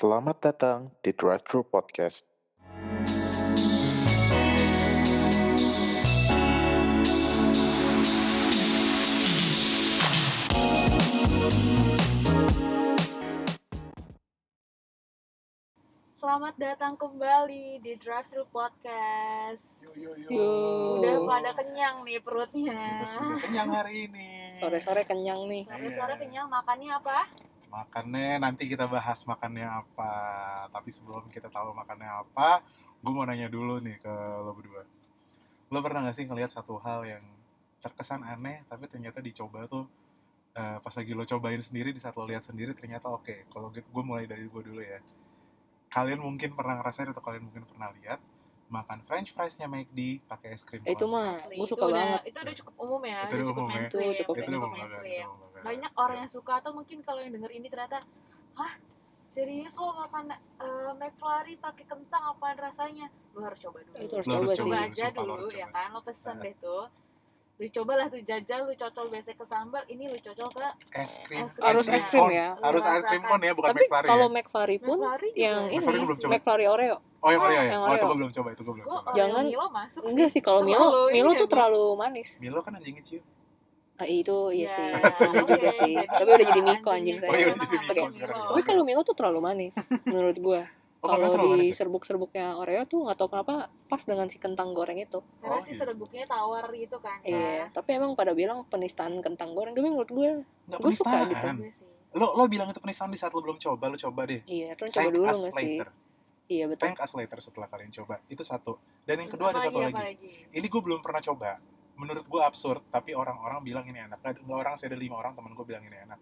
Selamat datang di Drive Thru Podcast. Selamat datang kembali di Drive Thru Podcast. Yo yo yo. Yo. Udah pada kenyang nih perutnya. Bebas udah kenyang hari ini. Sore-sore kenyang nih. Sore-sore kenyang makannya apa? Makannya nanti kita bahas makannya apa. Tapi sebelum kita tahu makannya apa, gue mau nanya dulu nih ke lo berdua. Lo pernah gak sih ngelihat satu hal yang terkesan aneh, tapi ternyata dicoba tuh eh, pas lagi lo cobain sendiri, di saat lo lihat sendiri ternyata oke. Kalau gitu, gue mulai dari gue dulu ya. Kalian mungkin pernah ngerasain atau kalian mungkin pernah lihat makan French fries-nya McD pakai es krim Eh, itu mah gue itu suka udah, banget. Itu udah cukup umum ya. Itu udah udah cukup umum ya. mainstream. Itu cukup udah itu cukup mainstream. Banyak orang yang suka atau mungkin kalau yang denger ini ternyata, hah serius lo makan eh, McFlurry pakai kentang apaan rasanya? Lu harus coba dulu. Itu harus Lo harus coba sih. aja sumpah lo dulu ya coba. kan lo pesen Nah. deh tuh lu cobalah tuh jajal lu cocol biasa ke sambal ini lu cocol ke es krim, Es krim. Harus es krim ya. harus es krim cone ya bukan Tapi McFlurry kalau ya. McFlurry pun McFlurry yang ini McFlurry Oreo. oh yang Oreo ya yang oh itu Oreo. gue belum coba itu gue belum Gua coba Oreo Jangan- Milo masuk Enggak sih kalau Milo, Milo ya, tuh terlalu manis. Milo kan anjingnya ciu Ah, itu iya Ya, sih. Iya juga sih. Tapi udah jadi Miko anjing Oh, iya, jadi Miko sekarang. Tapi kalau Milo tuh terlalu manis menurut gua. oh kalau di manis ya? serbuk-serbuknya Oreo tuh nggak tahu kenapa pas dengan si kentang goreng itu. karena Oh, si iya. serbuknya tawar gitu kan Iya, tapi emang pada bilang penistaan kentang goreng. Tapi menurut gue, nggak Gua suka penistaan gitu. Iya sih. lo lo bilang itu penistaan di saat lo belum coba lo coba deh iya, terus coba thank dulu nggak sih? later Iya betul. thank us later setelah kalian coba itu satu dan yang Terus kedua ada satu lagi, lagi ini gue belum pernah coba menurut gue absurd tapi orang-orang bilang ini enak. Nggak orang saya ada lima orang teman gue bilang ini enak.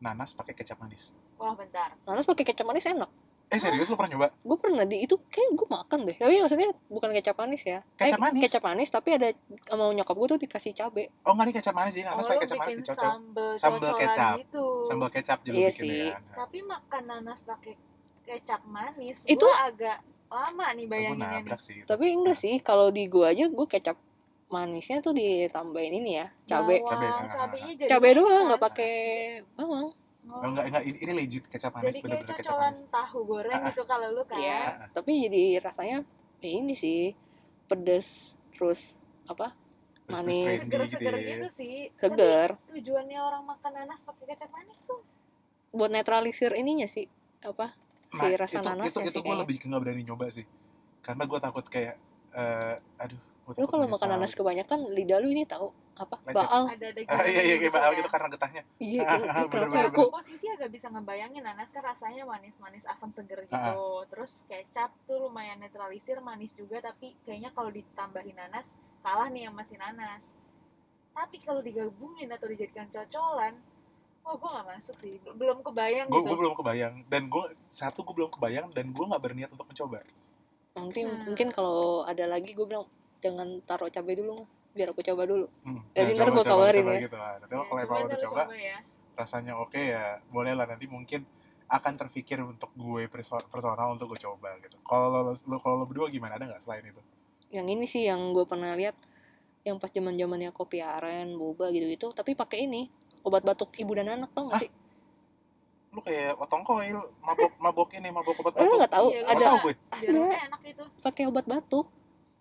Nanas pakai kecap manis. Wah bentar. Nanas pakai kecap manis enak. eh serius lo pernah nyoba? Gue pernah di itu kayak gue makan deh. Tapi maksudnya bukan kecap manis ya. Kecap eh, manis? kecap manis tapi ada mau nyokap gue tuh dikasih cabe. Oh nggak nih kecap manis jadi oh, nanas lu pakai kecap manis bikin dicocol sambal Sambal cocolan kecap. gitu. Sambal kecap juga Iya bikin sih. ya tapi makan nanas pakai kecap manis Itu- gua agak lama nih bayanginnya nih. sih itu. tapi enggak sih kalau di gue aja gue kecap manisnya tuh ditambahin ini ya cabe Cabe, ah. cabenya jadi cabe doang nggak pakai bawang Oh. Enggak, enggak, ini, ini legit kecap manis, jadi kayak bener-bener kecap cocolan manis. tahu goreng Ah, ah. gitu kalau lu kan Iya, Ah, ah. tapi jadi rasanya ya ini sih pedes terus apa Terus Manis. seger-seger ya. gitu sih segar Tapi tujuannya orang makan nanas pakai kecap manis tuh buat netralisir ininya sih apa si Nah, rasa itu, nanasnya itu, itu sih gue lebih nggak berani nyoba sih. Karena gue takut kayak, eh aduh, lu kalau makan nanas kebanyakan lidah lu ini tahu apa Lecet. baal ada daging Ah, iya, iya, kayak bakal gitu karena getahnya. iya Ah, ah, kenapa bener-bener, aku posisi agak bisa ngebayangin nanas kan rasanya manis-manis asam seger gitu Ah, terus kecap tuh lumayan netralisir manis juga tapi kayaknya kalau ditambahin nanas kalah nih yang masih nanas tapi kalau digabungin atau dijadikan cocolan oh gue nggak masuk sih belum kebayang Gue gitu belum kebayang. Dan gue, satu gue belum kebayang, dan gue nggak berniat untuk mencoba. nanti Hmm. mungkin kalau ada lagi gue bilang jangan taruh cabai dulu biar aku coba dulu Hmm, Jadi ya, ntar coba, kabarin coba ya. Gitu lah. Tapi Ya, kalau coba emang udah lu coba, ya. rasanya oke ya, boleh lah nanti mungkin akan terpikir untuk gue perso- personal untuk gue coba gitu. Kalau lo, lo, kalau lo berdua gimana? Ada nggak selain itu? yang ini sih yang gue pernah lihat yang pas zaman zamannya kopi aren boba gitu gitu tapi pakai ini obat batuk ibu dan anak tau gak Hah? sih Lu kayak otong koil, mabok, mabok ini, mabok obat lu batuk. nggak tahu Iya, lu Nggak ada tahu gue, Ada. enak itu pakai obat batuk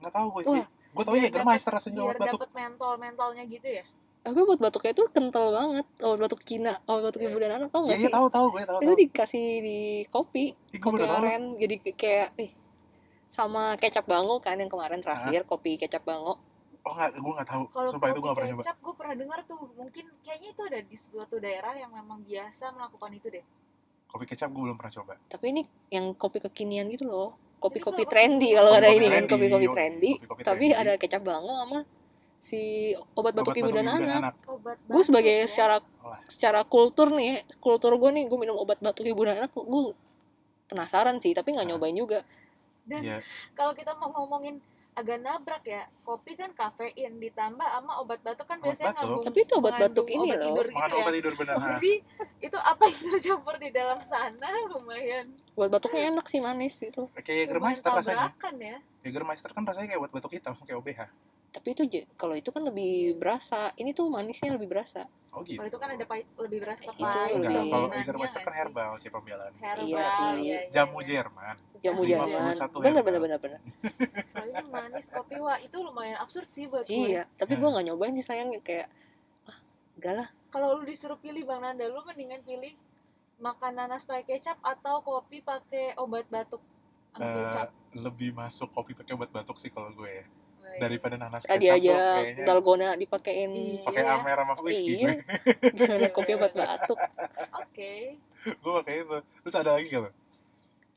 nggak tahu gue. Wah. gue tau ya Germeister dapet- rasanya obat batuk. dapet mentol mentolnya gitu ya tapi obat batuknya itu kental banget obat batuk Cina obat batuk ibu dan anak tau Iya, gak iya sih tahu tahu gue tahu itu tahu. dikasih di kopi Ih, gue kopi aren jadi kayak eh sama kecap bango kan yang kemarin terakhir kopi kecap bango Oh nggak, gue nggak tahu. Kalau Sumpah itu gue kopi nggak pernah nyoba. kecap, gue pernah dengar tuh. Mungkin kayaknya itu ada di suatu daerah yang memang biasa melakukan itu deh. Kopi kecap gue belum pernah coba. tapi ini yang kopi kekinian gitu loh kopi-kopi trendy kalau ada ini kan kopi-kopi trendy tapi trendy. ada kecap bango sama si obat batuk ibu dan anak gue sebagai batuk ya. secara secara kultur nih kultur gue nih gue minum obat batuk ibu dan anak gue penasaran sih tapi nggak Ah. nyobain juga Dan Iya. kalau kita mau ngomongin agak nabrak ya, kopi kan kafein ditambah sama obat batuk kan Obat biasanya batuk. ngambung. Tapi itu obat batuk ini obat loh. tidur gitu ya. obat tidur bener. ha. Jadi itu apa yang tercampur di dalam sana lumayan. obat batuknya enak sih manis itu Kayak Jägermeister rasanya. tabrakan ya. Jägermeister kan rasanya kayak obat batuk hitam, kayak OBH. Tapi itu kalau itu kan lebih berasa ini tuh manisnya lebih berasa Oh gitu. Kalau itu kan ada pahit, lebih berasa ke Itu pahit. lebih- Enggak, kalau Eger Master nggak kan sih? herbal sih pembelaan. Herbal, Iya sih. iya, iya, Jamu iya. Jerman. jamu Iya, Jerman 51 bener bener bener bener Soalnya manis kopi wah itu lumayan absurd sih buat gue. iya tapi Hmm. gue nggak nyobain sih sayangnya kayak ah enggak lah Kalau lu disuruh pilih Bang Nanda, lu mendingan pilih makan nanas pakai kecap atau kopi pakai obat batuk Eh, kecap. lebih masuk kopi pakai obat batuk sih kalau gue ya. Baik. Daripada nanas tadi kecap tuh aja kayaknya dalgona dipakein Iya. pakai amer sama whisky iya gue. gimana kopi obat batuk Oke. gue pakai itu. Terus ada lagi kalau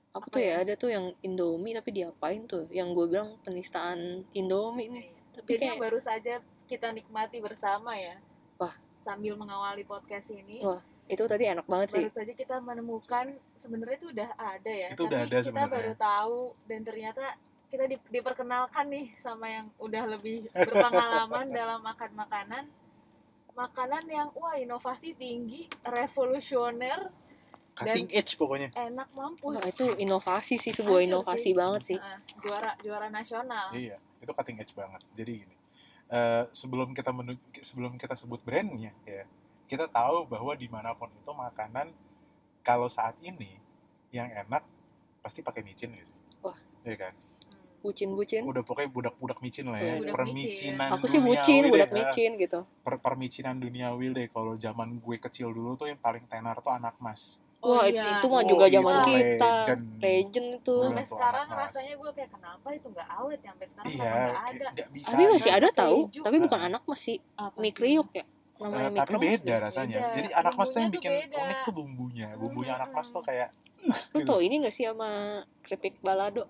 apa Apa tuh ya? ya ada tuh yang Indomie tapi diapain tuh yang gue bilang penistaan Indomie nih tapi Jadi yang kayak baru saja kita nikmati bersama ya. Wah. Sambil mengawali podcast ini, Wah, itu tadi enak banget sih baru saja kita menemukan sebenarnya itu udah ada ya. Itu udah tapi ada kita baru tahu dan ternyata kita di- diperkenalkan nih sama yang udah lebih berpengalaman dalam makan makanan. Makanan yang wah inovasi tinggi, revolusioner, cutting edge pokoknya. enak mampus. Wah, itu inovasi sih sebuah Hancur inovasi sih. banget sih Nah, juara juara nasional. Iya, itu cutting edge banget. Jadi gini, eh, sebelum kita menu, sebelum kita sebut brandnya ya, kita tahu bahwa di mana pun itu makanan kalau saat ini yang enak pasti pakai micin gitu. Wah. Iya kan? Hmm. bucin-bucin Udah pokoknya budak-budak micin lah ya. Budak Permicinan aku sih bucin budak micin gitu Per permicinan duniawi deh. Kalau zaman gue kecil dulu tuh yang paling tenar tuh anak mas. Oh wah iya. itu mah Oh, juga itu zaman kita legend. legend itu sampai tuh sekarang anak mas. rasanya gue kayak kenapa itu nggak awet ya sampai sekarang Iya, kayak ada nggak bisa. tapi masih ada tahu keju. tapi bukan Ah. anak masih Apa mie tuh? kriuk ya namanya mie tapi beda rasanya. Beda. Jadi anak mas tuh yang bikin beda. unik tuh bumbunya. Bumbunya anak mas tuh Hmm. kayak lu tau ini gak sih sama keripik balado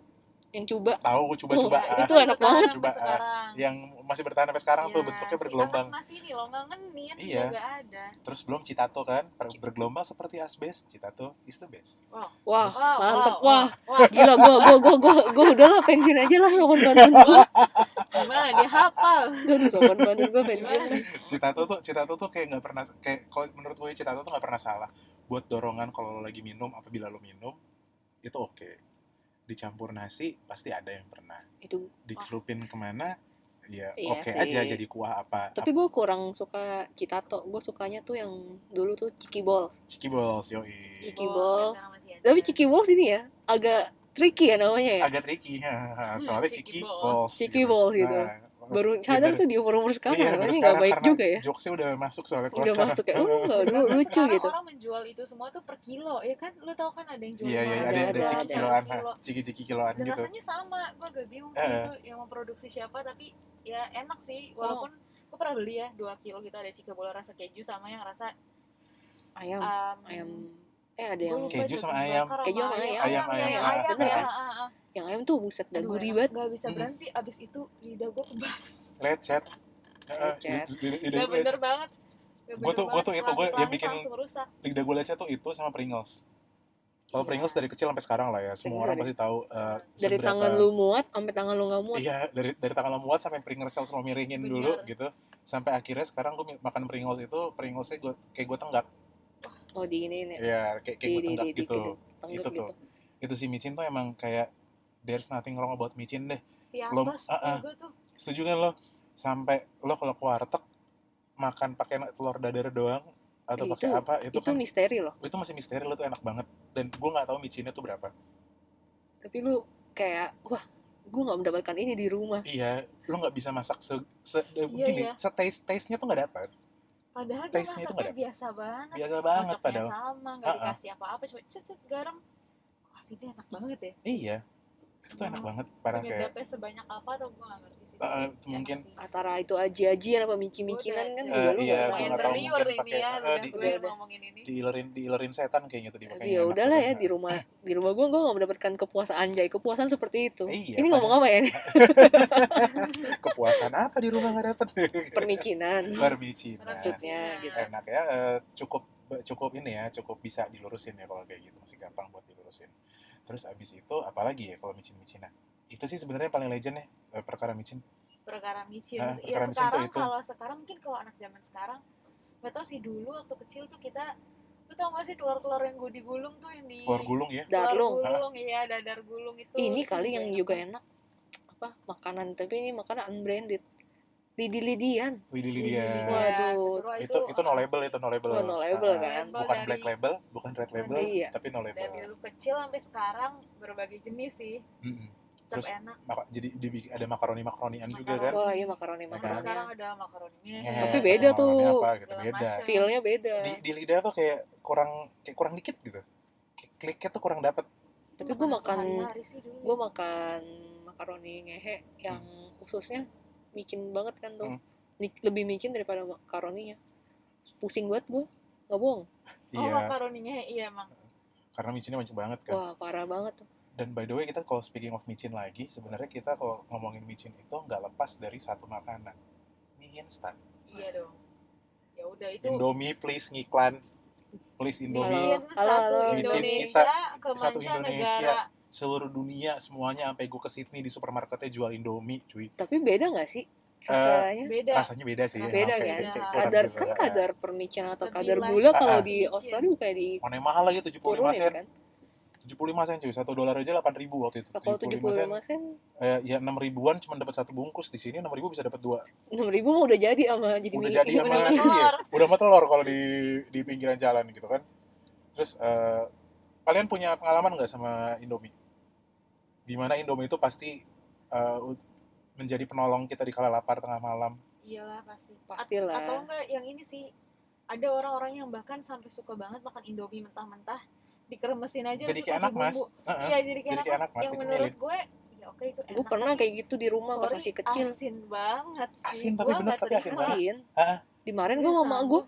yang coba tahu coba-coba Oh, ah. itu enak banget. Coba, ah. sekarang. yang masih bertahan sampai sekarang tuh Iya, bentuknya si bergelombang. anak mas ini loh nggak ngenin Iya. ada Terus belum citato kan, ber- bergelombang seperti asbes. Citato is the best. wah Wow, mantep wow, wah wah gila gua gua gua gua gua udah lah pensiun aja lah sopan bantuin gua gimana dia hafal Aduh, sopan bantuin gua pensiun Gimana? Citato tuh, citato tuh kayak nggak pernah kayak kalau menurut gue citato tuh nggak pernah salah. Buat dorongan kalau lo lagi minum, apabila lo minum itu oke. Dicampur nasi pasti ada yang pernah. itu Dicelupin ke mana? Ya Iya oke sih. aja jadi kuah apa. tapi gua kurang suka citato gua sukanya tuh yang dulu tuh ciki balls Ciki balls yoi. Ciki Oh, balls. ada. tapi ciki balls ini ya agak tricky ya namanya ya Agak tricky, soalnya Ciki ciki balls. balls. Ciki balls gitu. Nah, baru sadar bener. tuh di umur umur sekarang Iya, ini nggak baik juga ya Jokesnya udah masuk soalnya kalau udah sekarang. masuk ya oh nggak Bahkan dulu lucu sekarang gitu orang menjual itu semua tuh per kilo ya kan lu tau kan ada yang jual Iya, iya, ada, ada, ada, ciki ada. kiloan, kilo. ciki-ciki kiloan dan gitu. rasanya sama gue agak bingung sih itu yang memproduksi siapa tapi ya enak sih walaupun gue pernah beli ya 2 kilo gitu ada cika bola rasa keju sama yang rasa ayam um, ayam eh ada yang Keju sama ayam. Keju sama ayam. Ayam, ayam ayam, ayam, ayam, bener ya, kan? yang ayam tuh buset dah gurih banget Gak bisa Mm. berhenti abis itu lidah gue kebas Lecet. Heeh, Lecet. gue bener lecet. banget Gak Gua tuh- gua tuh itu, gua yang bikin- Lidah gue lecet tuh itu sama Pringles. Kalau Iya. Pringles dari kecil sampai sekarang lah ya, semua Pringles orang dari- pasti tahu uh, dari seberapa- tangan lu muat sampai tangan lu nggak muat Iya, dari dari tangan lo muat sampai Pringles selalu miringin Bener. dulu gitu. Sampai akhirnya sekarang gue makan Pringles itu Pringlesnya gue kayak gue tenggak. Oh di ini nih Iya, kayak kayak gue di, tenggak di, di, gitu. di, tenggak Itu gitu tuh. Itu si micin tuh emang kayak there's nothing wrong about micin deh. Belum- ah, ah. gue tuh Setuju kan lo? Sampai lo kalau ke warteg makan pakai telur dadar doang atau Eh, pakai itu- apa itu, itu kan misteri loh itu masih misteri lo tuh enak banget dan gue nggak tahu micinnya tuh berapa tapi lu kayak wah gue nggak mendapatkan ini di rumah iya lo nggak bisa masak se, se Iya, gini iya. se taste taste nya tuh nggak dapat padahal dia masaknya biasa banget biasa banget Kocoknya padahal. sama nggak dikasih apa-apa cuma cet cet garam. Kok asinnya enak banget ya? Iya itu tuh enak Hmm. banget parah kayak sebanyak apa atau gue nggak ngerti Tapi itu enak mungkin. antara itu aji-ajian apa mici-micinan kan juga lu iya, lumayan nggak tahu mungkin ini pakai- ya udah di- gue udah. ngomongin ini. diilerin diilerin setan kayaknya tuh dimakanya ya udahlah ya di rumah di rumah gue gue nggak mendapatkan kepuasan anjay. Kepuasan seperti itu. Iya, ini ngomong apa ya nih kepuasan apa di rumah nggak dapet? Permicinan. Permicinan. Maksudnya gitu. enak ya eh, cukup cukup ini ya cukup bisa dilurusin ya kalau kayak gitu. Masih gampang buat dilurusin. Terus abis itu apalagi ya kalau micin-micinan itu sih sebenarnya paling legend ya eh, perkara micin perkara micin Ah, ya perkara micin tuh sekarang itu. kalau sekarang mungkin kalau anak zaman sekarang nggak tahu sih dulu waktu kecil tuh kita lu tau gak sih telur-telur yang gue digulung tuh yang di telur gulung ya telur darlung gulung iya dadar gulung itu ini itu kali yang juga enak enak apa makanan tapi ini makanan unbranded lidi-lidian Lidi Iya, Lydia. Waduh. Wah, Itu itu no label itu no label. Oh, no label Ah, kan. Bukan Dari- black label, bukan red label, Iya. tapi no label. dari dulu kecil sampai sekarang berbagai jenis sih Mm-mm. tetap Terus enak maka- jadi dibikin ada makaroni makaronian juga kan. Makaroni. wah iya makaroni Nah, makaroni sekarang ada makaroninya Ngehe, Tapi beda tuh. makaroni apa gitu beda. feelnya beda Di, di lidah tuh kayak kurang kayak kurang dikit gitu. Kayak kliknya tuh kurang dapet. Tapi gua makan- gue makan makaroni ngehe yang ususnya micin banget kan tuh Hmm. Lebih micin daripada makaroninya pusing banget gue nggak bohong oh Iya, makaroninya iya emang karena micinnya banyak banget kan. wah parah banget tuh Dan by the way kita kalau speaking of micin lagi, sebenarnya kita kalau ngomongin micin itu nggak lepas dari satu makanan. Mie instan. iya dong ya udah itu Indomie please ngiklan. Please Indomie. Halo. Halo. Micin Indonesia kita- ke satu mancanegara Seluruh dunia semuanya sampai gue ke Sydney di supermarketnya jual Indomie, cuy. tapi beda nggak sih rasanya beda Rasanya beda sih. ya, beda kan kayak kadar kurang kan kadar permicinan atau Lebih kadar gula kalau Ah. di Australia bukannya di Mana mahal lagi 75 turunin sen. kan 75 sen cuy. 1 dolar aja 8 ribu waktu itu. Nah, kalau 75 sen eh, ya 6 ribuan cuma dapat satu bungkus. Di sini 6 ribu bisa dapat dua. enam ribu mah udah jadi sama jadi Udah mie jadi sama Udah iya, telur. udah sama telur kalau di di pinggiran jalan gitu kan. Terus eh, kalian punya pengalaman nggak sama Indomie? Di mana Indomie itu pasti eh, u- menjadi penolong kita di kala lapar tengah malam. iyalah pasti At- Pastilah. atau enggak yang ini sih ada orang-orang yang bahkan sampai suka banget makan indomie mentah-mentah dikeremesin aja Jadi kayak enak mas. iya jadi kayak Jadi enak, kayak mas. enak, Mas, yang menurut gue ya oke itu enak gue pernah kayak gitu di rumah pas sorry, masih kecil. asin banget sih. Asin, tapi Gua bener, tapi asin asin. Dimarahin gue sama gue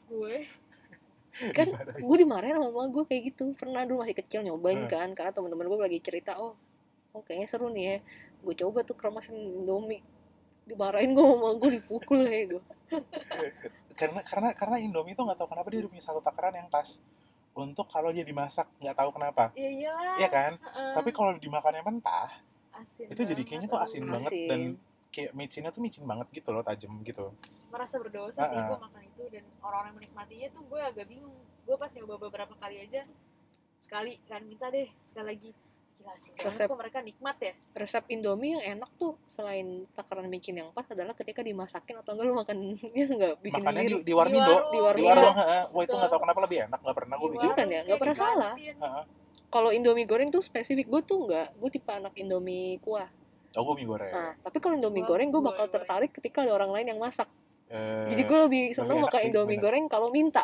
kan gue dimarahin sama mama gue kayak gitu. Pernah dulu masih kecil nyobain Hmm. kan karena teman-teman gue lagi cerita oh oh kayaknya seru nih ya. Gue coba tuh keramasin indomie. Dimarahin gue sama gue dipukul kayak gue karena karena karena Indomie itu nggak tahu kenapa dia udah punya satu takaran yang pas untuk kalau dia dimasak nggak tahu kenapa ya iyalah Iya kan heeh. tapi kalau dimakannya mentah asin itu jadi kayaknya tuh asin aduh. banget Asin. dan kayak micinnya tuh micin banget gitu loh tajam gitu merasa berdosa sih Ah, ah. gue makan itu dan orang-orang yang menikmatinya tuh gue agak bingung gue pas nyoba beberapa kali aja sekali kan minta deh sekali lagi gila sih Resep. kok mereka nikmat ya. resep indomie yang enak tuh selain takaran micin yang pas adalah ketika dimasakin atau enggak lu makannya nggak bikin makannya di, sendiri. di warmindo warung, Di di warung. warung Iya. heeh. wah itu nggak tahu kenapa lebih enak nggak pernah gue Di bikin. kan ya, warung nggak kayak pernah salah. kalau indomie goreng tuh spesifik gue tuh enggak gue tipe anak indomie kuah. Oh gue mie goreng. Nah tapi kalau indomie goreng gue gua- bakal tertarik ketika ada orang lain yang masak. Eh, jadi gue lebih seneng makan sih, indomie bener. goreng kalau minta.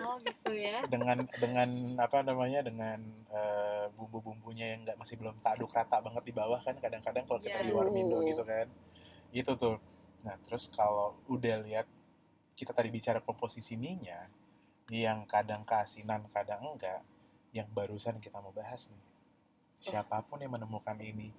Oh gitu ya. Dengan dengan apa namanya dengan eh, bumbu-bumbunya yang nggak masih belum tak aduk rata banget di bawah kan kadang-kadang kalau kita Iya. di warmindo Oh. gitu kan itu tuh nah terus kalau udah lihat kita tadi bicara komposisi mie-nya yang kadang keasinan kadang enggak yang barusan kita mau bahas nih siapa pun yang menemukan ini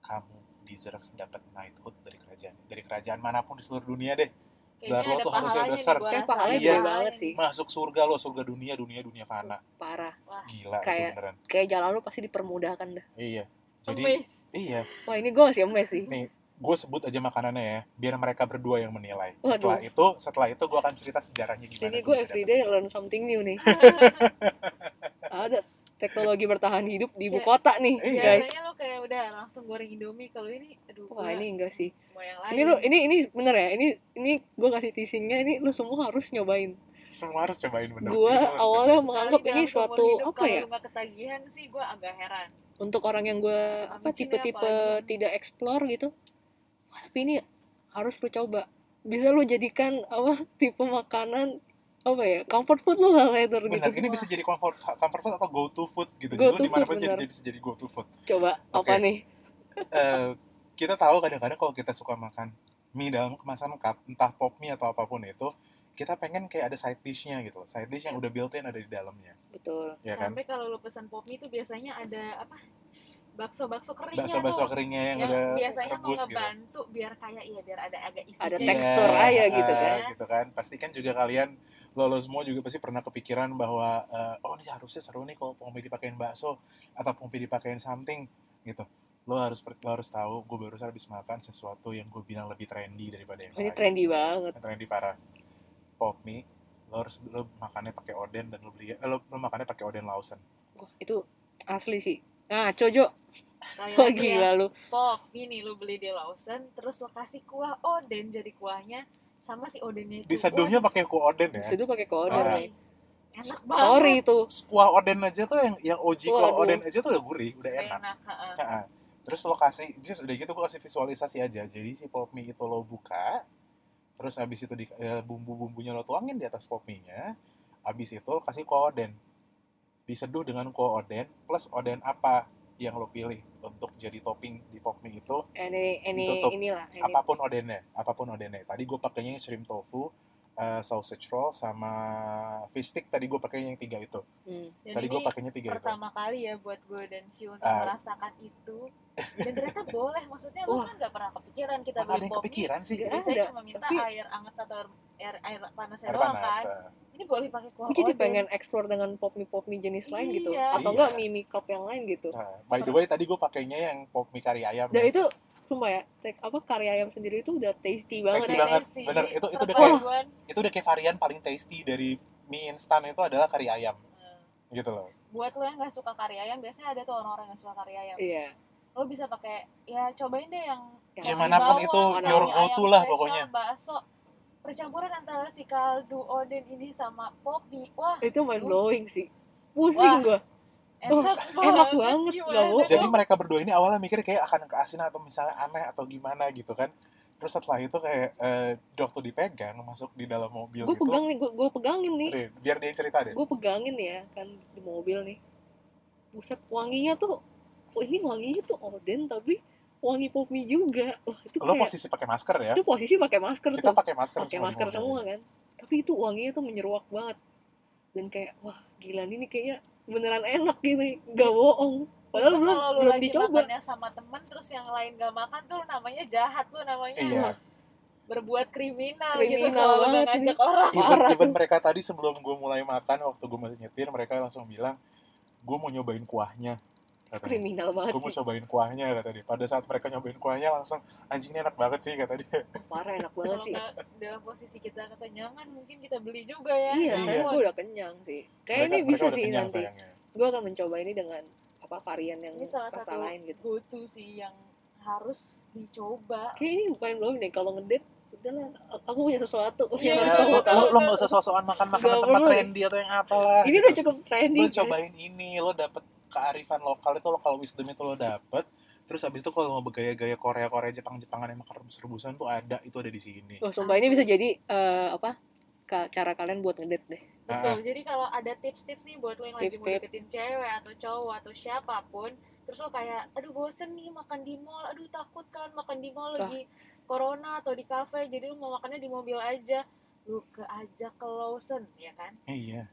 kamu deserve dapat knighthood dari kerajaan dari kerajaan mana pun di seluruh dunia deh Gelar kayaknya lo ada tuh harusnya pahalanya besar. nih gua Kayak rasa. pahalanya gede banget sih. masuk surga lo surga dunia dunia dunia fana. Parah. Wah. Gila Kayak- itu beneran. kayak jalan lu pasti dipermudahkan dah. Iya. Jadi Emes. iya. Wah ini gue masih emes sih. Nih gue sebut aja makanannya ya biar mereka berdua yang menilai. Waduh. setelah itu setelah itu gue akan cerita sejarahnya gimana ini gua gue everyday learn something new nih. Ada teknologi bertahan hidup di ibu Kayak- kota nih Iya. guys. Biasanya lo kayak udah langsung goreng indomie kalau ini aduh wah ini enggak sih. mau yang lain ini lu ini ini bener ya ini ini gue kasih teasingnya ini lu semua harus nyobain. Semua harus cobain bener. Gue awalnya cobain. menganggap Sekali ini suatu hidup, apa kalau ya? nggak ketagihan sih gue agak heran. Untuk orang yang gue apa ya, tipe-tipe tidak explore gitu Wah, tapi ini harus lu coba. Bisa lu jadikan apa tipe makanan apa ya comfort food lu lah later gitu? bener ini bisa jadi comfort comfort food atau go to food gitu. Go jadi di mana pun food, jadi, bisa jadi go to food. Coba apa Oke. nih? Eh, kita tahu kadang-kadang kalau kita suka makan mie dalam kemasan cup entah pop mie atau apa pun itu kita pengen kayak ada side dishnya gitu side dish yang udah built in ada di dalamnya. Betul. Ya kan? Sampai kalau lo pesan pop mie tuh biasanya ada apa? Bakso-bakso keringnya bakso-bakso tuh. keringnya yang, yang udah biasanya mau rebus gitu. ngebantu biar kayak ya biar ada agak isi Ada dikit. tekstur aja gitu ah, kan. gitu kan. Pastikan juga kalian lo, lo semua juga pasti pernah kepikiran bahwa eh, oh ini harusnya seru nih kalau pompi dipakein bakso atau pompi dipakein something gitu. Lo harus lo harus tahu gue barusan habis makan sesuatu yang gue bilang lebih trendy daripada yang ini lain. trendy banget. Yang trendy parah. Pop mie lo harus lo makannya pakai oden dan lo beli eh, lo, lo makannya pakai oden Lawson. Wah, itu asli sih. Nah cojo Wah lagi ya, gila lu. pop gini lu beli di Lawson terus lo kasih kuah oden jadi kuahnya sama si odennya itu Diseduhnya pakai kuah oden ya. Di situ pakai Sorry. nih. enak banget Sorry itu. Kuah oden aja tuh yang yang OG kuah oden aja tuh udah gurih, udah enak, enak. heeh. Nah, terus lo kasih, terus udah gitu gue kasih visualisasi aja. Jadi si pop mie itu lo buka, terus abis itu di, ya, bumbu-bumbunya lo tuangin di atas pop mie-nya, abis itu lo kasih kuah oden. Diseduh dengan kuah oden, plus oden apa yang lo pilih untuk jadi topping di pop mie itu, Ini ini Ditutup. inilah ini. apa pun odennya, apa pun odennya. Tadi gue pakainya shrimp tofu, eh, sausage roll, sama fish stick. Tadi gue pakainya yang tiga itu. Hmm. Tadi gue pakainya tiga itu. pertama kali ya buat gue dan Syu untuk Ah. merasakan itu dan ternyata boleh maksudnya lu kan nggak pernah kepikiran kita ada beli mie kepikiran sih? Ada, cuma minta tapi- air hangat atau air air panasnya Air doang panas. kan eh. ini boleh pakai kuah Gue jadi pengen explore dengan pop mie pop mie jenis lain gitu. Iya. Atau Iya. enggak mie mie cup yang lain gitu. Nah, by the way tadi gue pakainya yang pop mie kari ayam. Dan ya. itu sumpah ya, tek, apa karya ayam sendiri itu udah tasty banget. Tasty ya. banget, Tasty. bener. Itu- itu udah perpaduan. itu udah kayak varian paling tasty dari mie instan itu adalah kari ayam Nah, gitu loh. buat lo yang nggak suka kari ayam biasanya ada tuh orang-orang yang suka kari ayam Iya. lo bisa pakai ya cobain deh yang Yang Ya mie mana pun bawang, itu your ayam go-to lah pokoknya. bakso percampuran antara si kaldu oden ini sama pop mie wah Itu mind blowing sih. Pusing Wah. Gua. enak Oh, banget enak banget. Jadi mereka berdua ini awalnya mikir kayak akan keasinan atau misalnya aneh atau gimana gitu kan. Terus setelah itu kayak eh, waktu dipegang masuk di dalam mobil Gue gitu. pegang nih, gue gue pegangin nih. Biar dia yang cerita deh. Gue pegangin ya kan di mobil nih. Buset wanginya tuh, oh ini wanginya tuh oden tapi wangi pop mie juga. Wah itu Lo kayak posisi pakai masker ya. itu posisi pakai masker Kita tuh. pakai masker pakai masker semua kan tapi itu wanginya tuh menyeruak banget dan kayak wah gila ini kayaknya beneran enak gitu nggak bohong. Padahal Itu belum kalau lu belum lagi dicoba. makannya sama temen terus yang lain gak makan tuh namanya jahat lu namanya Iya. berbuat kriminal, gitu Kriminal kalau udah ngajak orang. Even, even tuh. mereka tadi sebelum gue mulai makan waktu gue masih nyetir mereka langsung bilang gue mau nyobain kuahnya katanya. kriminal banget gue mau sih. cobain kuahnya kata dia. Pada saat mereka nyobain kuahnya langsung anjing ini enak banget sih kata dia. Parah enak banget sih. dalam posisi kita kekenyangan mungkin kita beli juga ya. Iya Iya. saya gue udah kenyang sih. Kayak mereka, ini bisa sih kenyang nanti. sayangnya. gue akan mencoba ini dengan apa varian yang ini salah rasa satu lain gitu. go to sih yang harus dicoba. Kayak ini main belum deh. Kalau ngedate udahlah. Aku punya sesuatu Iya, yang harus Ya, kamu lo, tahu. lo, lo gak usah sosokan makan makanan tempat perlu. trendy atau yang apalah ini gitu. udah cukup trendy lo cobain ini lo dapet kearifan lokal itu lokal wisdom itu lo dapet terus habis itu kalau mau bergaya-gaya Korea Korea Jepang Jepangan yang makan rebus-rebusan tuh ada itu ada di sini. Wah, sumpah ini bisa jadi eh, apa ka- cara kalian buat ngedate deh. Betul jadi kalau ada tips-tips nih buat lo yang lagi mau deketin cewek atau cowok atau siapa pun terus lo kayak aduh bosen nih makan di mall aduh takut kan makan di mall lagi corona atau di cafe jadi lo mau makannya di mobil aja. Lu ke ajak ke Lawson ya kan? Iya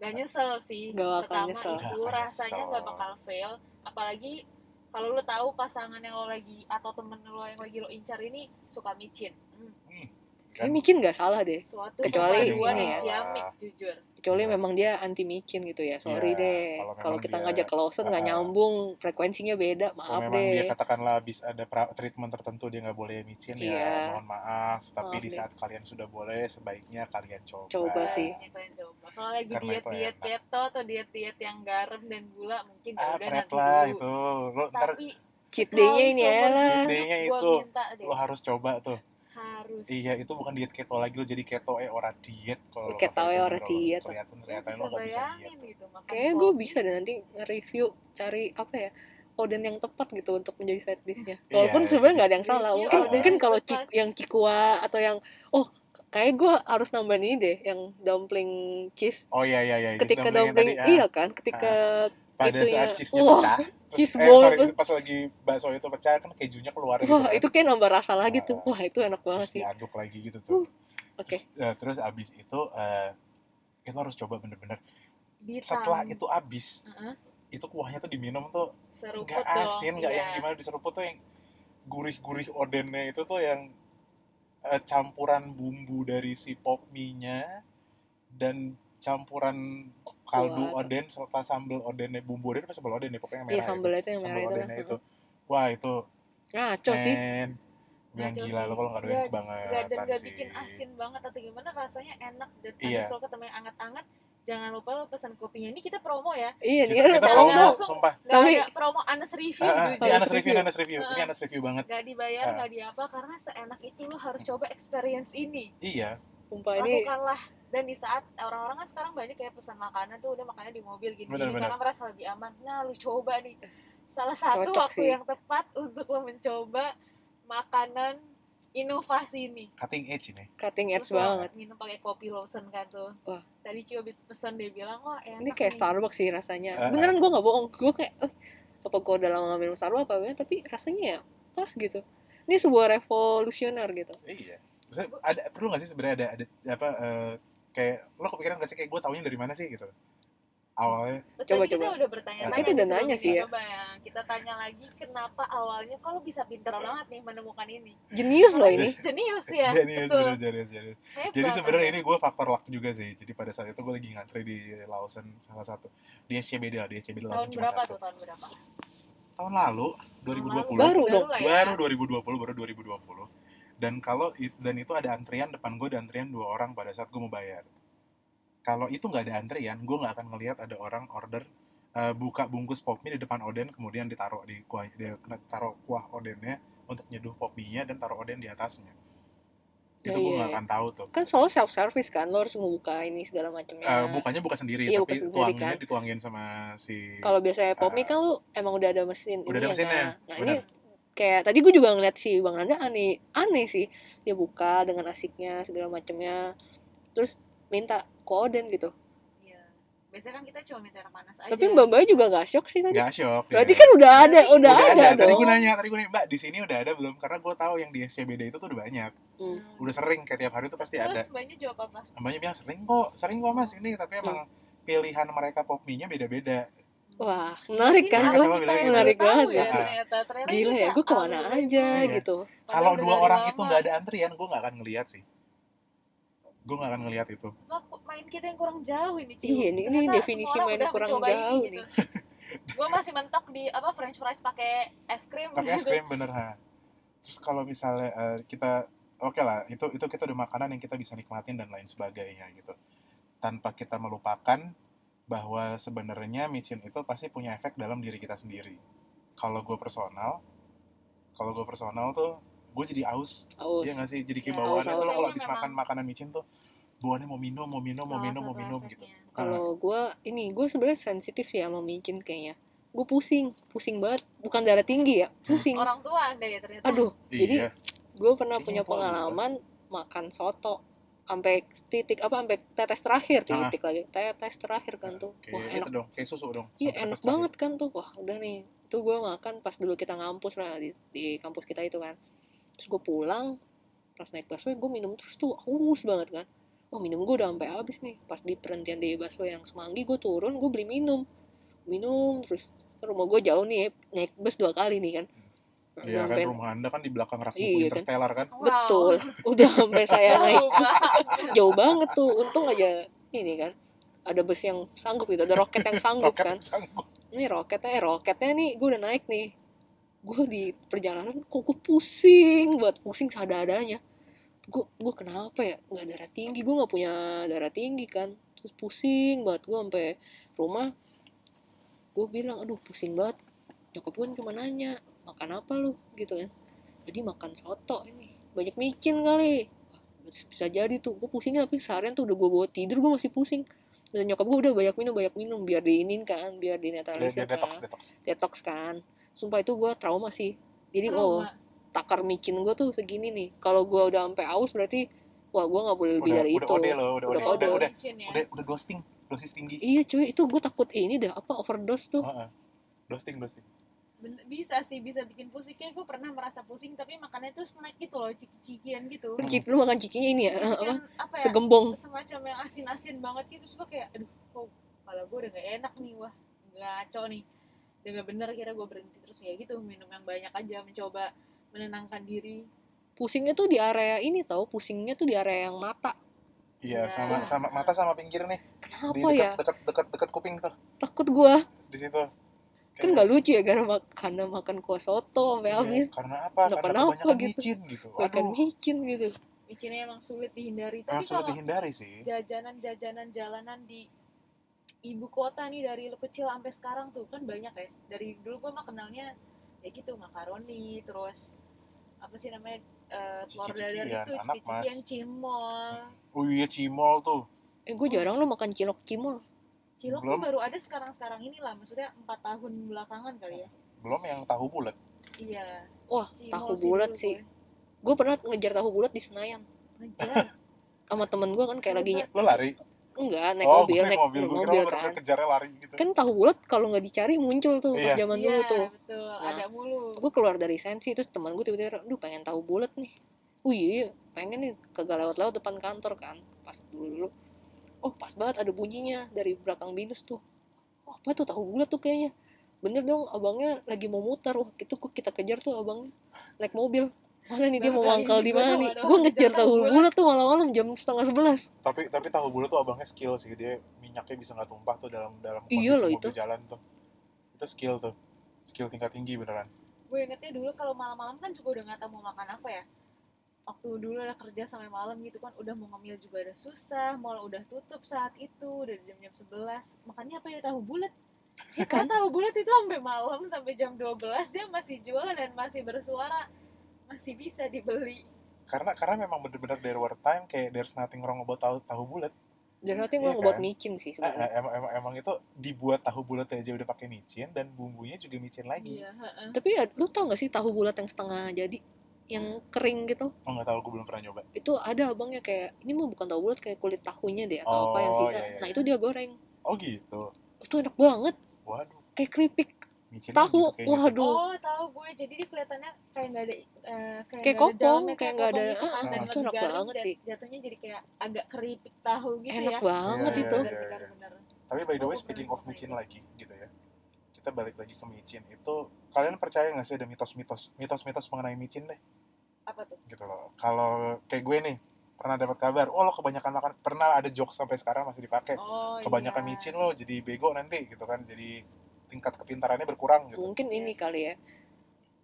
gak nyesel sih Nggak bakal pertama nyesel. itu akan rasanya nyesel. nggak bakal fail apalagi kalau lo tahu pasangan yang lo lagi atau temen lo yang lagi lo incar ini suka micin hmm, kayak micin nggak salah deh suatu Kecuali ini ya. ciamik jujur kecuali Iya. memang dia anti micin gitu ya sorry Iya, deh kalau kalau kita dia- ngajak ke Lawson nggak Ah. nyambung frekuensinya beda kalau maaf memang dia deh katakanlah habis ada pra- treatment tertentu dia nggak boleh micin Iya. ya mohon maaf tapi Maaf di deh. saat kalian sudah boleh sebaiknya kalian coba Coba sih. Makanya kalian coba kalau lagi Karena diet diet keto atau diet diet yang garam dan gula mungkin ya ah udah nanti lah dulu itu lo ntar tapi cheat day-nya ini ya lah Cheat day-nya itu. lo harus coba tuh harus. Iya itu bukan diet keto lagi lo jadi keto eh ora diet kalau Keto eh ora diet. kelihatan ternyata lo nggak bisa diet. gitu kayaknya gue bisa deh nanti nge-review cari apa ya oden yang tepat gitu untuk menjadi side dish-nya. Iya, walaupun sebenarnya jadi- nggak ada yang salah Iya, mungkin oden mungkin kalau cik- yang cikua atau yang oh kayak gue harus nambahin ini deh yang dumpling cheese. Oh iya iya iya ketika Dumpling dumpling tadi, ah, iya kan ketika pada itunya. saat cheese-nya Wah, pecah terus cheese eh sorry tuh. pas lagi bakso itu pecah kan kejunya keluar gitu wah kan. itu kayak nambah rasa lagi tuh Ah, wah itu enak banget terus sih diaduk lagi gitu Uh, tuh oke terus, eh, terus abis itu eh itu harus coba bener-bener Ditang- setelah itu abis Heeh, itu kuahnya tuh diminum tuh seruput nggak dong asin nggak iya. yang gimana diseruput tuh yang gurih-gurih odennya itu tuh yang eh, campuran bumbu dari si pop mie-nya dan campuran kaldu Kuah. oden serta sambal odennya bumbu oden apa sambal oden ya pokoknya yang merah iya sambal itu yang itu. merah sambal itu lah odennya itu wah itu ngaco sih men yang Ngaco gila sih. lo kalau nggak doyan kebangetan Gak, dan gak sih bikin asin banget atau gimana rasanya enak dan Iya. ketemu yang anget-anget jangan lupa lo pesan kopinya ini kita promo ya iya kita, dia kita Nggak, promo langsung. sumpah nggak Tapi- ada promo Anes review Ah, ah, gitu ini Anas Anas review review. Anas review ini Ah. Anas review banget nggak dibayar Ah. nggak di apa karena seenak itu lo harus coba experience ini iya sumpah ini lakukanlah. Dan di saat orang-orang kan sekarang banyak kayak pesan makanan tuh udah makannya di mobil gini, Bener, bener. karena merasa lebih aman. Nah lu coba nih. Salah satu Cocok waktu sih. yang tepat untuk lo mencoba makanan inovasi ini. Cutting edge ini. Cutting edge Terus banget. minum pakai kopi Lawson kan tuh. Wah. tadi Cio habis pesan dia bilang wah enak ini kayak nih." Starbucks sih rasanya. Ah. beneran gue nggak bohong. Gue kayak eh, apa gue udah lama minum Starbucks apa ya tapi rasanya ya pas gitu. Ini sebuah revolusioner gitu. Iya Maksudnya ada perlu nggak sih sebenarnya ada ada apa eh, kayak lo kepikiran nggak sih kayak gue taunya dari mana sih gitu awalnya Tadi Coba, kita coba. udah bertanya-tanya Kita nih udah nanya sih ya. Coba ya, kita tanya lagi kenapa awalnya kok lo bisa pinter banget nih menemukan ini. jenius loh ini Jenius ya. jenius betul. bener jenius jenius Hebat jadi sebenarnya ini gue faktor luck juga sih jadi pada saat itu gue lagi ngantri di Lawson salah satu di SCBD lah di SCBD tahun Lawson cuma berapa satu tuh tahun berapa? tahun lalu Tahun 2020 lalu, Baru dong. lah ya. baru 2020 baru 2020 dan kalau dan itu ada antrian depan gue ada antrian dua orang pada saat gue mau bayar kalau itu nggak ada antrian gue nggak akan ngelihat ada orang order eh, buka bungkus pop mie di depan oden kemudian ditaruh di kuah dia taruh kuah odennya untuk nyeduh pop mie-nya dan taruh oden di atasnya itu Ya, gue iya, nggak iya. akan tahu tuh kan soalnya self service kan lo harus membuka ini segala macamnya Eh, bukannya buka sendiri Iya, tapi buka sendiri, tuanginnya kan. dituangin sama si kalau biasanya pop mie Ah. kan lu emang udah ada mesin Udah ada mesinnya, kan. nah ini. Kayak tadi gue juga ngeliat si bang Nanda aneh aneh sih dia buka dengan asiknya segala macamnya terus minta koden gitu Iya. Biasanya kan kita cuma minta air panas aja. tapi mbak mbak juga gak shock sih tadi nggak shock berarti ya. kan udah ada Berarti udah, udah ada, ada, tadi gue nanya tadi gue nanya mbak di sini udah ada belum karena gue tahu yang di SCBD itu tuh udah banyak Hmm. Hmm. udah sering kayak tiap hari tuh pasti ada Terus mbaknya jawab apa? mbaknya bilang sering kok sering kok mas ini tapi emang pilihan mereka pop mie nya beda-beda wah menarik kan gitu. menarik banget ya. ya Ternyata, ternyata gila ya gue ke mana aja Iya. gitu kalau dua orang lama. itu nggak ada antrian gue nggak akan ngeliat sih gue nggak akan ngeliat itu main kita yang kurang jauh ini Ciu. Iya, ini- ini definisi main kurang ini, jauh gitu. gue masih mentok di apa French fries pakai es krim pakai es gitu. krim bener ha terus kalau misalnya eh, kita oke lah itu itu kita udah makanan yang kita bisa nikmatin dan lain sebagainya gitu tanpa kita melupakan bahwa sebenarnya micin itu pasti punya efek dalam diri kita sendiri. Kalau gue personal kalau gue personal tuh gue jadi aus. Aus. Iya gak sih? Jadi kayak Ya, lo aus, kalau habis makan makanan micin tuh bawaannya mau minum, mau minum, mau minum, mau minum gitu. kalau gue ini gue sebenarnya sensitif ya sama micin kayaknya. Gue pusing pusing banget. Bukan darah tinggi ya pusing. Orang tua anda ya ternyata. Aduh jadi Iya. gue pernah Kayaknya punya pengalaman makan soto sampai titik apa sampai tetes terakhir Ah. titik lagi. Tetes terakhir kan tuh. Kayak wah itu enak. dong, kayak susu dong. iya enak terakhir. banget kan tuh. Wah udah nih. Itu gue makan pas dulu kita ngampus lah di, di kampus kita itu kan. Terus gue pulang pas naik busway gue minum terus tuh haus banget kan. Wah minum gue udah sampai habis nih. Pas di perhentian di busway yang semanggi gue turun gue beli minum. Minum terus rumah gue jauh nih naik bus dua kali nih kan Iya kan rumah anda kan di belakang rak buku Iya kan. Interstellar kan. Wow. betul udah sampai saya naik Jauh banget. tuh untung aja ini kan ada bus yang sanggup gitu ada roket yang sanggup Roket kan sanggup. ini roketnya eh roketnya nih gue udah naik nih gue di perjalanan kok gue pusing buat pusing sadar-adanya gue gue kenapa ya nggak darah tinggi gue nggak punya darah tinggi kan terus pusing banget gue sampai rumah gue bilang aduh pusing banget nyokap gue cuma nanya makan apa lu? Gitu kan. Jadi makan soto ini. Banyak micin kali. Bisa jadi tuh. Gue pusingnya tapi seharian tuh udah gue bawa tidur gue masih pusing. Dan nyokap gue udah banyak minum banyak minum. Biar diinin kan biar dinetralisir dia detox, kan. detox. detox kan. Sumpah itu gue trauma sih. Jadi oh Trauma. takar micin gue tuh segini nih. Kalau gue udah sampai aus berarti wah gue nggak boleh lebih Udah, dari udah itu. ode loh, udah, Udah ode, udah, udah, Micin ya. udah, udah ghosting, dosis tinggi. iya cuy. Itu gue takut ini dah apa overdose tuh? Heeh. Ghosting, ghosting. Ben- bisa sih bisa bikin pusing kayak gue pernah merasa pusing tapi makannya tuh snack gitu loh ciki-cikian gitu Hmm. Cik, lu makan cikinya ini ya Terus apa kan apa ya segembong semacam yang asin-asin banget gitu terus gue kayak aduh kok kepala gue udah gak enak nih wah ngaco nih udah gak bener kira gue berhenti terus ya gitu minum yang banyak aja mencoba menenangkan diri pusingnya tuh di area ini tau pusingnya tuh di area yang mata Iya, Iya. sama sama mata sama pinggir nih. Di kenapa dekat, ya dekat dekat dekat kuping tuh. takut gue Di situ. Kan nggak lucu ya karena mak karena makan kuah soto sampai Iya, habis Karena apa? Nggak Karena kebanyakan gitu. micin gitu. makan Aduh, micin gitu micinnya emang sulit dihindari emang tapi sulit kalau dihindari sih. jajanan-jajanan jalanan di ibu kota nih dari lu kecil sampai sekarang tuh kan banyak ya dari dulu gue mah kenalnya ya gitu makaroni terus apa sih namanya eh, telur dadar itu ciki-cikian cimol oh iya cimol tuh Eh gue jarang lo makan cilok cimol. Cilok tuh Belum. baru ada sekarang-sekarang ini lah maksudnya empat tahun belakangan kali ya belum yang tahu bulat iya Wah cimol tahu sih bulat sih. gue. Gue pernah ngejar tahu bulat di Senayan. Ngejar. Sama temen gue kan kayak lagi ny- lo lari enggak naik oh mobil gue naik naik mobil gue kira mobil lo kan. kejarnya lari gitu Kan tahu bulat kalau nggak dicari muncul tuh Iya. pas zaman Iya, dulu tuh. betul Nah, ada mulu gue keluar dari sensi terus teman gue tiba-tiba duh pengen tahu bulat nih oh iya pengen nih kagak lewat-lewat depan kantor kan pas dulu dulu oh pas banget ada bunyinya dari belakang binus tuh. Oh, apa tuh? Tahu bulat tuh kayaknya. Bener dong abangnya lagi mau mutar wah itu kok kita kejar tuh abangnya. Naik mobil. Mana nih dia mau mangkal di mana nih? Gue ngejar tahu bulat. bulat tuh malam-malam jam setengah sebelas. Tapi tapi tahu bulat tuh abangnya skill sih. Dia minyaknya bisa nggak tumpah tuh dalam dalam kondisi Iya loh mobil itu. jalan tuh. Itu skill tuh. Skill tingkat tinggi beneran. Gue ingetnya dulu kalau malam-malam kan juga udah nggak tahu mau makan apa ya waktu dulu udah kerja sampai malam gitu kan udah mau ngemil juga udah susah mall udah tutup saat itu udah jam-jam 11 makannya apa ya tahu bulat ya kan kan? tahu bulat itu sampai malam sampai jam 12 dia masih jualan dan masih bersuara. Masih bisa dibeli. Karena karena memang bener-bener there were time kayak there's nothing wrong about tahu tahu bulat jadi nanti Iya emang buat kan? micin sih Eh, sebenarnya. eh, emang, emang emang itu dibuat tahu bulat aja udah pakai micin dan bumbunya juga micin lagi. Iya heeh. tapi ya lu tau gak sih tahu bulat yang setengah jadi yang kering gitu. Oh nggak tahu gue belum pernah nyoba. Itu ada abangnya kayak ini mah bukan tahu bulat kayak kulit tahunya deh atau apa yang Oh, sisa. iya, iya, nah iya. itu dia goreng. Oh gitu? Itu enak banget. Waduh. Kayak keripik. Micin tahu? gitu waduh. Oh tahu gue. Jadi dia kelihatannya kayak nggak ada eh, kayak, Kayak nggak ada kopong, dalamnya, kayak nggak ada- kopong gitu, ah, dan ah, itu enak garing, banget jat- sih. jatuhnya jadi kayak agak keripik tahu gitu enak ya. banget Iya, itu. iya, benar iya. benar benar tapi by the way Oh, speaking of micin lagi gitu ya kita balik lagi ke micin. Itu kalian percaya nggak sih ada mitos-mitos? Mitos-mitos mengenai micin deh. Apa tuh? Gitu loh. Kalau kayak gue nih pernah dapat kabar oh lo kebanyakan makan pernah ada jokes sampai sekarang masih dipakai. Oh kebanyakan iya. micin lo jadi bego nanti gitu kan. Jadi tingkat kepintarannya berkurang gitu. Mungkin ini kali ya.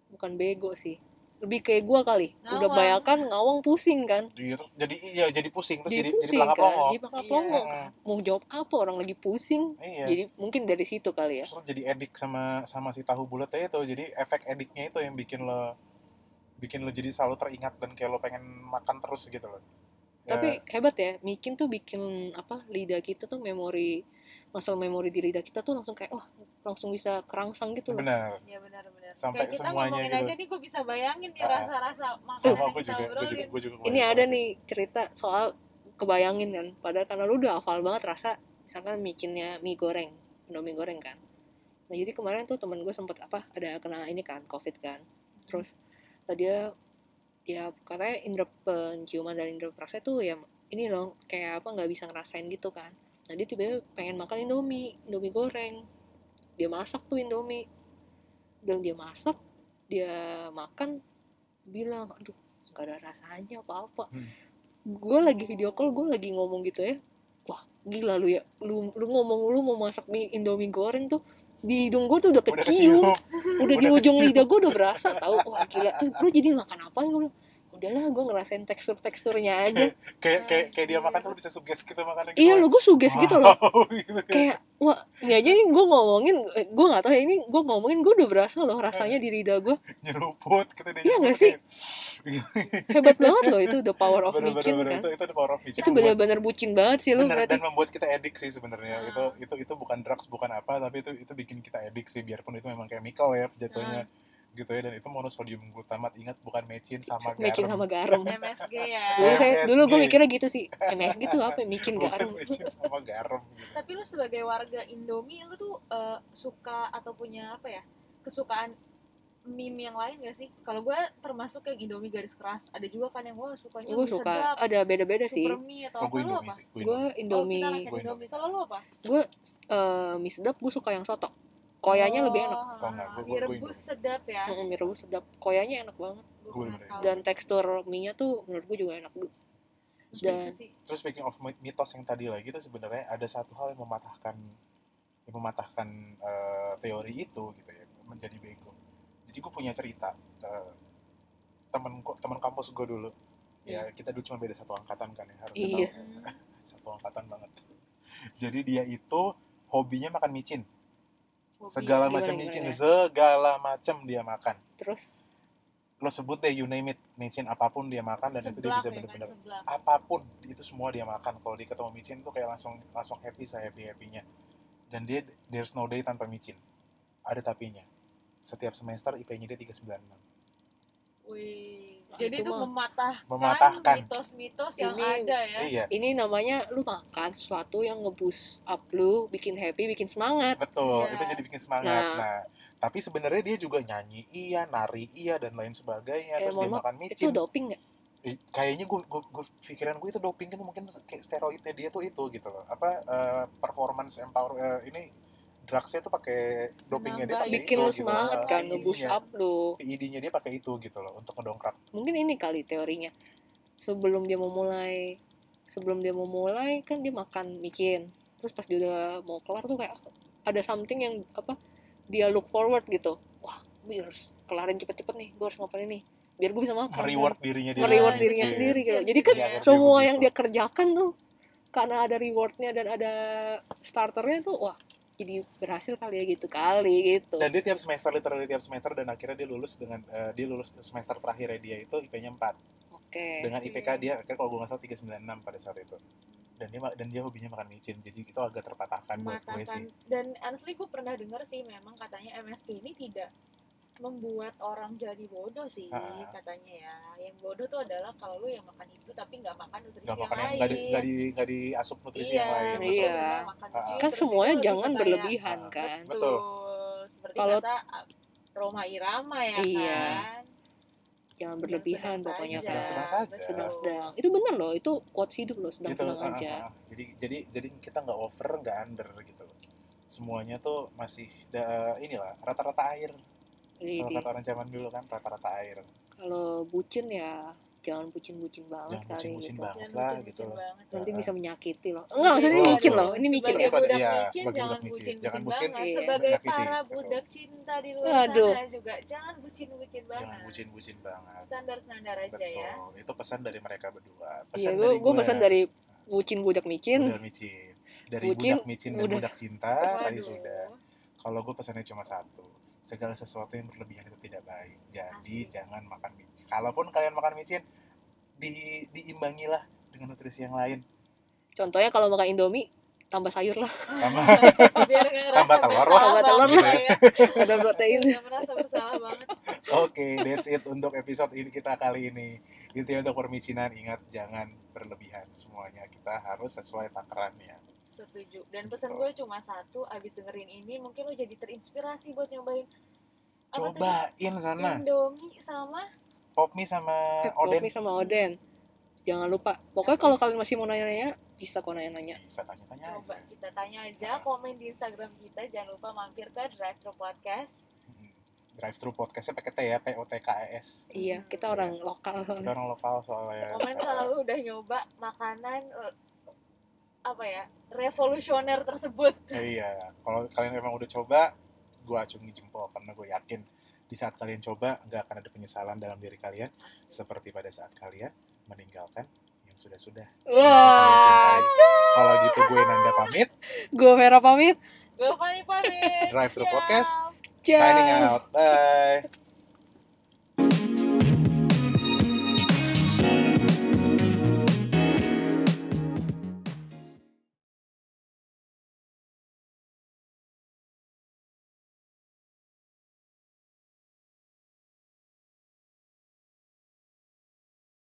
Bukan bego sih lebih kayak gua kali. Udah Ngawang. bayangkan ngawang pusing kan? Iya, terus jadi iya jadi pusing terus jadi jadi jadi pusing kan? pelongo jadi pelangap Iya. pelongo kan mau jawab apa orang lagi pusing? Iya. Jadi mungkin dari situ kali ya. Terus jadi edik sama sama si tahu bulat itu jadi efek ediknya itu yang bikin lo bikin lo jadi selalu teringat dan kayak lo pengen makan terus gitu loh. Ya, tapi hebat ya micin tuh bikin apa lidah kita tuh memori masalah memori di lidah kita tuh langsung kayak wah langsung bisa kerangsang gitu loh. Benar. Iya benar benar. Sampai Kayak kita semuanya ngomongin gitu. aja nih gue bisa bayangin nih Ah, rasa-rasa makanan sama yang gue kita juga gue juga gue juga ini ada sih. nih cerita soal kebayangin kan. Padahal karena lu udah hafal banget rasa misalkan micinnya mie goreng indomie goreng kan. Nah jadi kemarin tuh temen gue sempet apa ada kena ini kan covid kan. Terus tadi dia ya katanya indera penciuman dan indera perasa tuh ya ini loh kayak apa nggak bisa ngerasain gitu kan. Nah dia tiba-tiba pengen makan indomie indomie goreng dia masak tuh indomie. Dan dia masak dia makan bilang aduh nggak ada rasanya apa apa Hmm. gue lagi video call gue lagi ngomong gitu ya. Wah gila lu ya. Lu lu ngomong lu mau masak mie indomie goreng tuh di hidung gue tuh udah udah kecium. kecium. Udah, di Udah ujung kecium. lidah gue udah berasa tahu wah gila. Tuh lu jadi makan apa gue bilang udahlah gue ngerasain tekstur teksturnya aja. Kayak kayak kayak dia Anjir. makan tuh lo bisa suges gitu makannya gitu iya lo gue suges gitu loh. Wow, gitu. kayak wah ini aja nih gue ngomongin gue nggak tahu ya ini gue ngomongin gue udah berasa loh rasanya di lidah gue nyeruput kita dia Iya nggak sih? hebat banget loh itu the power of bener, micin bener, kan. Itu itu the power of micin itu benar-benar bucin banget sih lu bener, berarti. dan membuat kita edik sih sebenarnya. Ah. itu itu itu bukan drugs bukan apa tapi itu itu bikin kita edik sih biarpun itu memang chemical ya jatuhnya gitu ya dan itu monosodium glutamat ingat bukan mecin sama micin garam sama garam MSG dulu ya. saya MSG. dulu gue mikirnya gitu sih MSG tuh apa ya? micin bukan garam mecin sama garam gitu. Tapi lu sebagai warga Indomie lu tuh eh, suka atau punya apa ya? Kesukaan meme yang lain gak sih? Kalau gue termasuk yang Indomie garis keras. Ada juga kan yang gue sukanya gue suka sedap, ada beda-beda sih mie atau oh, apa gue Indomie apa? gue Indomie. Kita indomie rakyat Gue Indomie. Kalau lu apa? gue eh, mie sedap gue suka yang soto koyanya lebih enak. Oh, enggak, gua- mie gua- gua rebus sedap ya. Mm, mie rebus sedap. Koyanya enak banget. Gue tahu. dan tekstur mie nya tuh menurut gue juga enak. Dan- terus speaking of mit- mitos yang tadi lagi itu sebenarnya ada satu hal yang mematahkan yang mematahkan eh, teori itu gitu ya menjadi bego. Jadi gue punya cerita eh, temen gua- temen kampus gue dulu. Ya kita dulu cuma beda satu angkatan kan ya harusnya Iya. satu angkatan banget. Jadi dia itu hobinya makan micin Hobi. segala macam micin segala macam dia makan. Terus? Lo sebut deh you name it micin apa pun dia makan dan itu dia Seblak bisa ya kan, bener-bener seblak. apa pun itu semua dia makan. Kalau dia ketemu micin tuh kayak langsung langsung happy saya happy happynya. Dan dia there's no day tanpa micin ada tapinya. Setiap semester IP-nya dia 396 Wih, Nah, jadi itu itu mematahkan, Mematahkan. mitos-mitos yang Ini- ada ya. iya ini namanya lu makan sesuatu yang ngeboost up lu bikin happy bikin semangat betul Iya. itu jadi bikin semangat Nah. nah, tapi sebenarnya dia juga nyanyi iya nari iya dan lain sebagainya Eh, terus mohon dia makan itu micin doping nggak Eh, kayaknya gue gue pikiran gue itu doping kan mungkin kayak steroidnya dia tuh itu gitu loh apa eh, performance empower eh, ini drugsnya tuh pakai dopingnya dia pakai bikin itu lu gitu semangat kan. PID-nya. ngeboost up lu. PID-nya dia pakai itu gitu loh untuk ngedongkrak. Mungkin ini kali teorinya. Sebelum dia mau mulai sebelum dia mau mulai kan dia makan micin terus pas dia udah mau kelar tuh kayak ada something yang apa dia look forward gitu. Wah gue harus kelarin cepet-cepet nih gue harus ngapain ini? Biar gue bisa makan reward dirinya dia dengan dirinya sendiri gitu. Jadi gitu kan ya. Semua yang dia kerjakan tuh karena ada rewardnya dan ada starternya tuh wah jadi berhasil kali ya gitu kali gitu. Dan dia tiap semester literally tiap semester dan akhirnya dia lulus dengan eh, dia lulus semester terakhirnya dia itu IP-nya 4 oke. Dengan IPK dia kayak kalau gue nggak salah 396 pada saat itu. Dan dia dan dia hobinya makan micin jadi itu agak terpatahkan buat gue sih. Dan honestly gue pernah dengar sih memang katanya MSG ini tidak membuat orang jadi bodoh sih Ah. katanya ya yang bodoh tuh adalah kalau lu yang makan itu tapi nggak makan nutrisi nggak yang makan yang lain nggak di nggak di nggak diasup nutrisi iya, yang lain betul, betul. Iya. benar, makan Ah. micin, kan semuanya jangan berlebihan Ah, kan Betul. seperti Kalau- kata ah, Roma Irama ya Iya. kan jangan berlebihan Sedang-sedang pokoknya saja. kan Sedang-sedang saja. Betul. sedang-sedang itu bener loh itu quotes hidup loh gitu sedang-sedang ah, aja ah, ah. jadi jadi jadi kita nggak over nggak under gitu loh semuanya tuh masih da, inilah rata-rata air kalau kata orang zaman dulu kan rata-rata air kalau bucin ya jangan bucin-bucin banget Jangan kali bucin-bucin gitu banget. Jangan lah, bucin-bucin gitu loh. nanti bisa menyakiti loh Sebagai- enggak maksudnya ini micin loh ini micin ya Budak budak iya, micin sebagai jangan budak micin. Jangan bucin, banget. iya. Sebagai menyakiti, para betul. budak cinta di luar Waduh. sana juga jangan bucin-bucin banget. jangan bucin-bucin banget Standar-standar aja ya. betul itu pesan dari mereka berdua iya pesan gue dari gue pesan dari bucin budak micin budak micin dari Bucin, budak micin dan budak- budak cinta tadi sudah kalau gue pesannya cuma satu segala sesuatu yang berlebihan itu tidak baik jadi Asik. jangan makan micin kalaupun kalian makan micin di diimbangilah dengan nutrisi yang lain contohnya kalau makan indomie tambah sayur lah sama Biar nggak ngerasa Tambah telur lah. Tambah telur lah. ya. ada protein merasa bersalah banget. oke that's it untuk episode ini kita kali ini intinya untuk permicinan ingat jangan berlebihan semuanya kita harus sesuai takarannya Setuju. Dan pesan gue cuma satu, abis dengerin ini mungkin lo jadi terinspirasi buat nyobain. Cobain sana. Indomie sama pop mie sama oden. Kopi sama oden. Jangan lupa. Pokoknya kalau kalian masih mau nanya-nanya bisa kok nanya-nanya. Bisa tanya-tanya coba aja kita tanya aja Ah. komen di Instagram kita. Jangan lupa mampir ke Drive Thru Podcast. Drive thru podcastnya pakai T ya P O T K E S. Iya kita orang lokal kita orang lokal soalnya. Komen kalau udah nyoba makanan eh, apa ya revolusioner tersebut. Eh, iya kalau kalian emang udah coba gue acungi jempol karena gue yakin di saat kalian coba nggak akan ada penyesalan dalam diri kalian. Seperti pada saat kalian meninggalkan yang sudah-sudah. Yang kalian cintai. kalau gitu gue Nanda pamit. Gue Vera pamit. Gue Fani pamit. Drive Thru Ciao. Podcast. Ciao. signing out. Bye